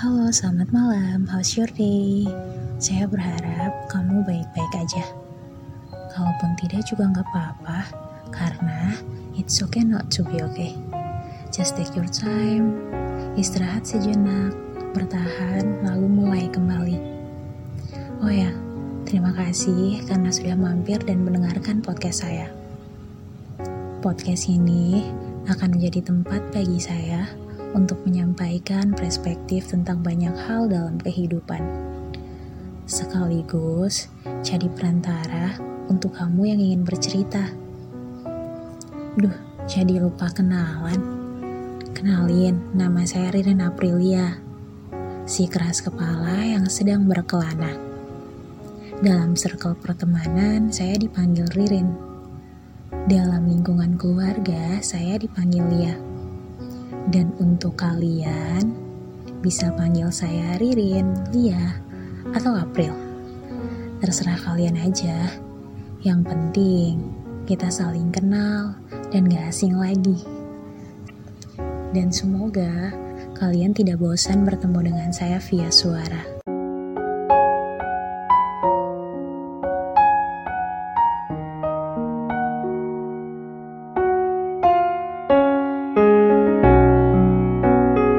Halo, selamat malam. How's your day? Saya berharap kamu baik-baik aja. Kalaupun tidak juga nggak apa-apa, karena it's okay not to be okay. Just take your time, istirahat sejenak, bertahan, lalu mulai kembali. Oh ya, terima kasih karena sudah mampir dan mendengarkan podcast saya. Podcast ini akan menjadi tempat bagi saya untuk menyampaikan perspektif tentang banyak hal dalam kehidupan. Sekaligus jadi perantara untuk kamu yang ingin bercerita. Duh, jadi lupa kenalan. Kenalin, nama saya Ririn Aprilia, si keras kepala yang sedang berkelana. Dalam circle pertemanan, saya dipanggil Ririn. Dalam lingkungan keluarga, saya dipanggil Lia. Dan untuk kalian, bisa panggil saya Ririn, Lia, atau April. Terserah kalian aja. Yang penting, kita saling kenal dan gak asing lagi. Dan semoga kalian tidak bosan bertemu dengan saya via suara.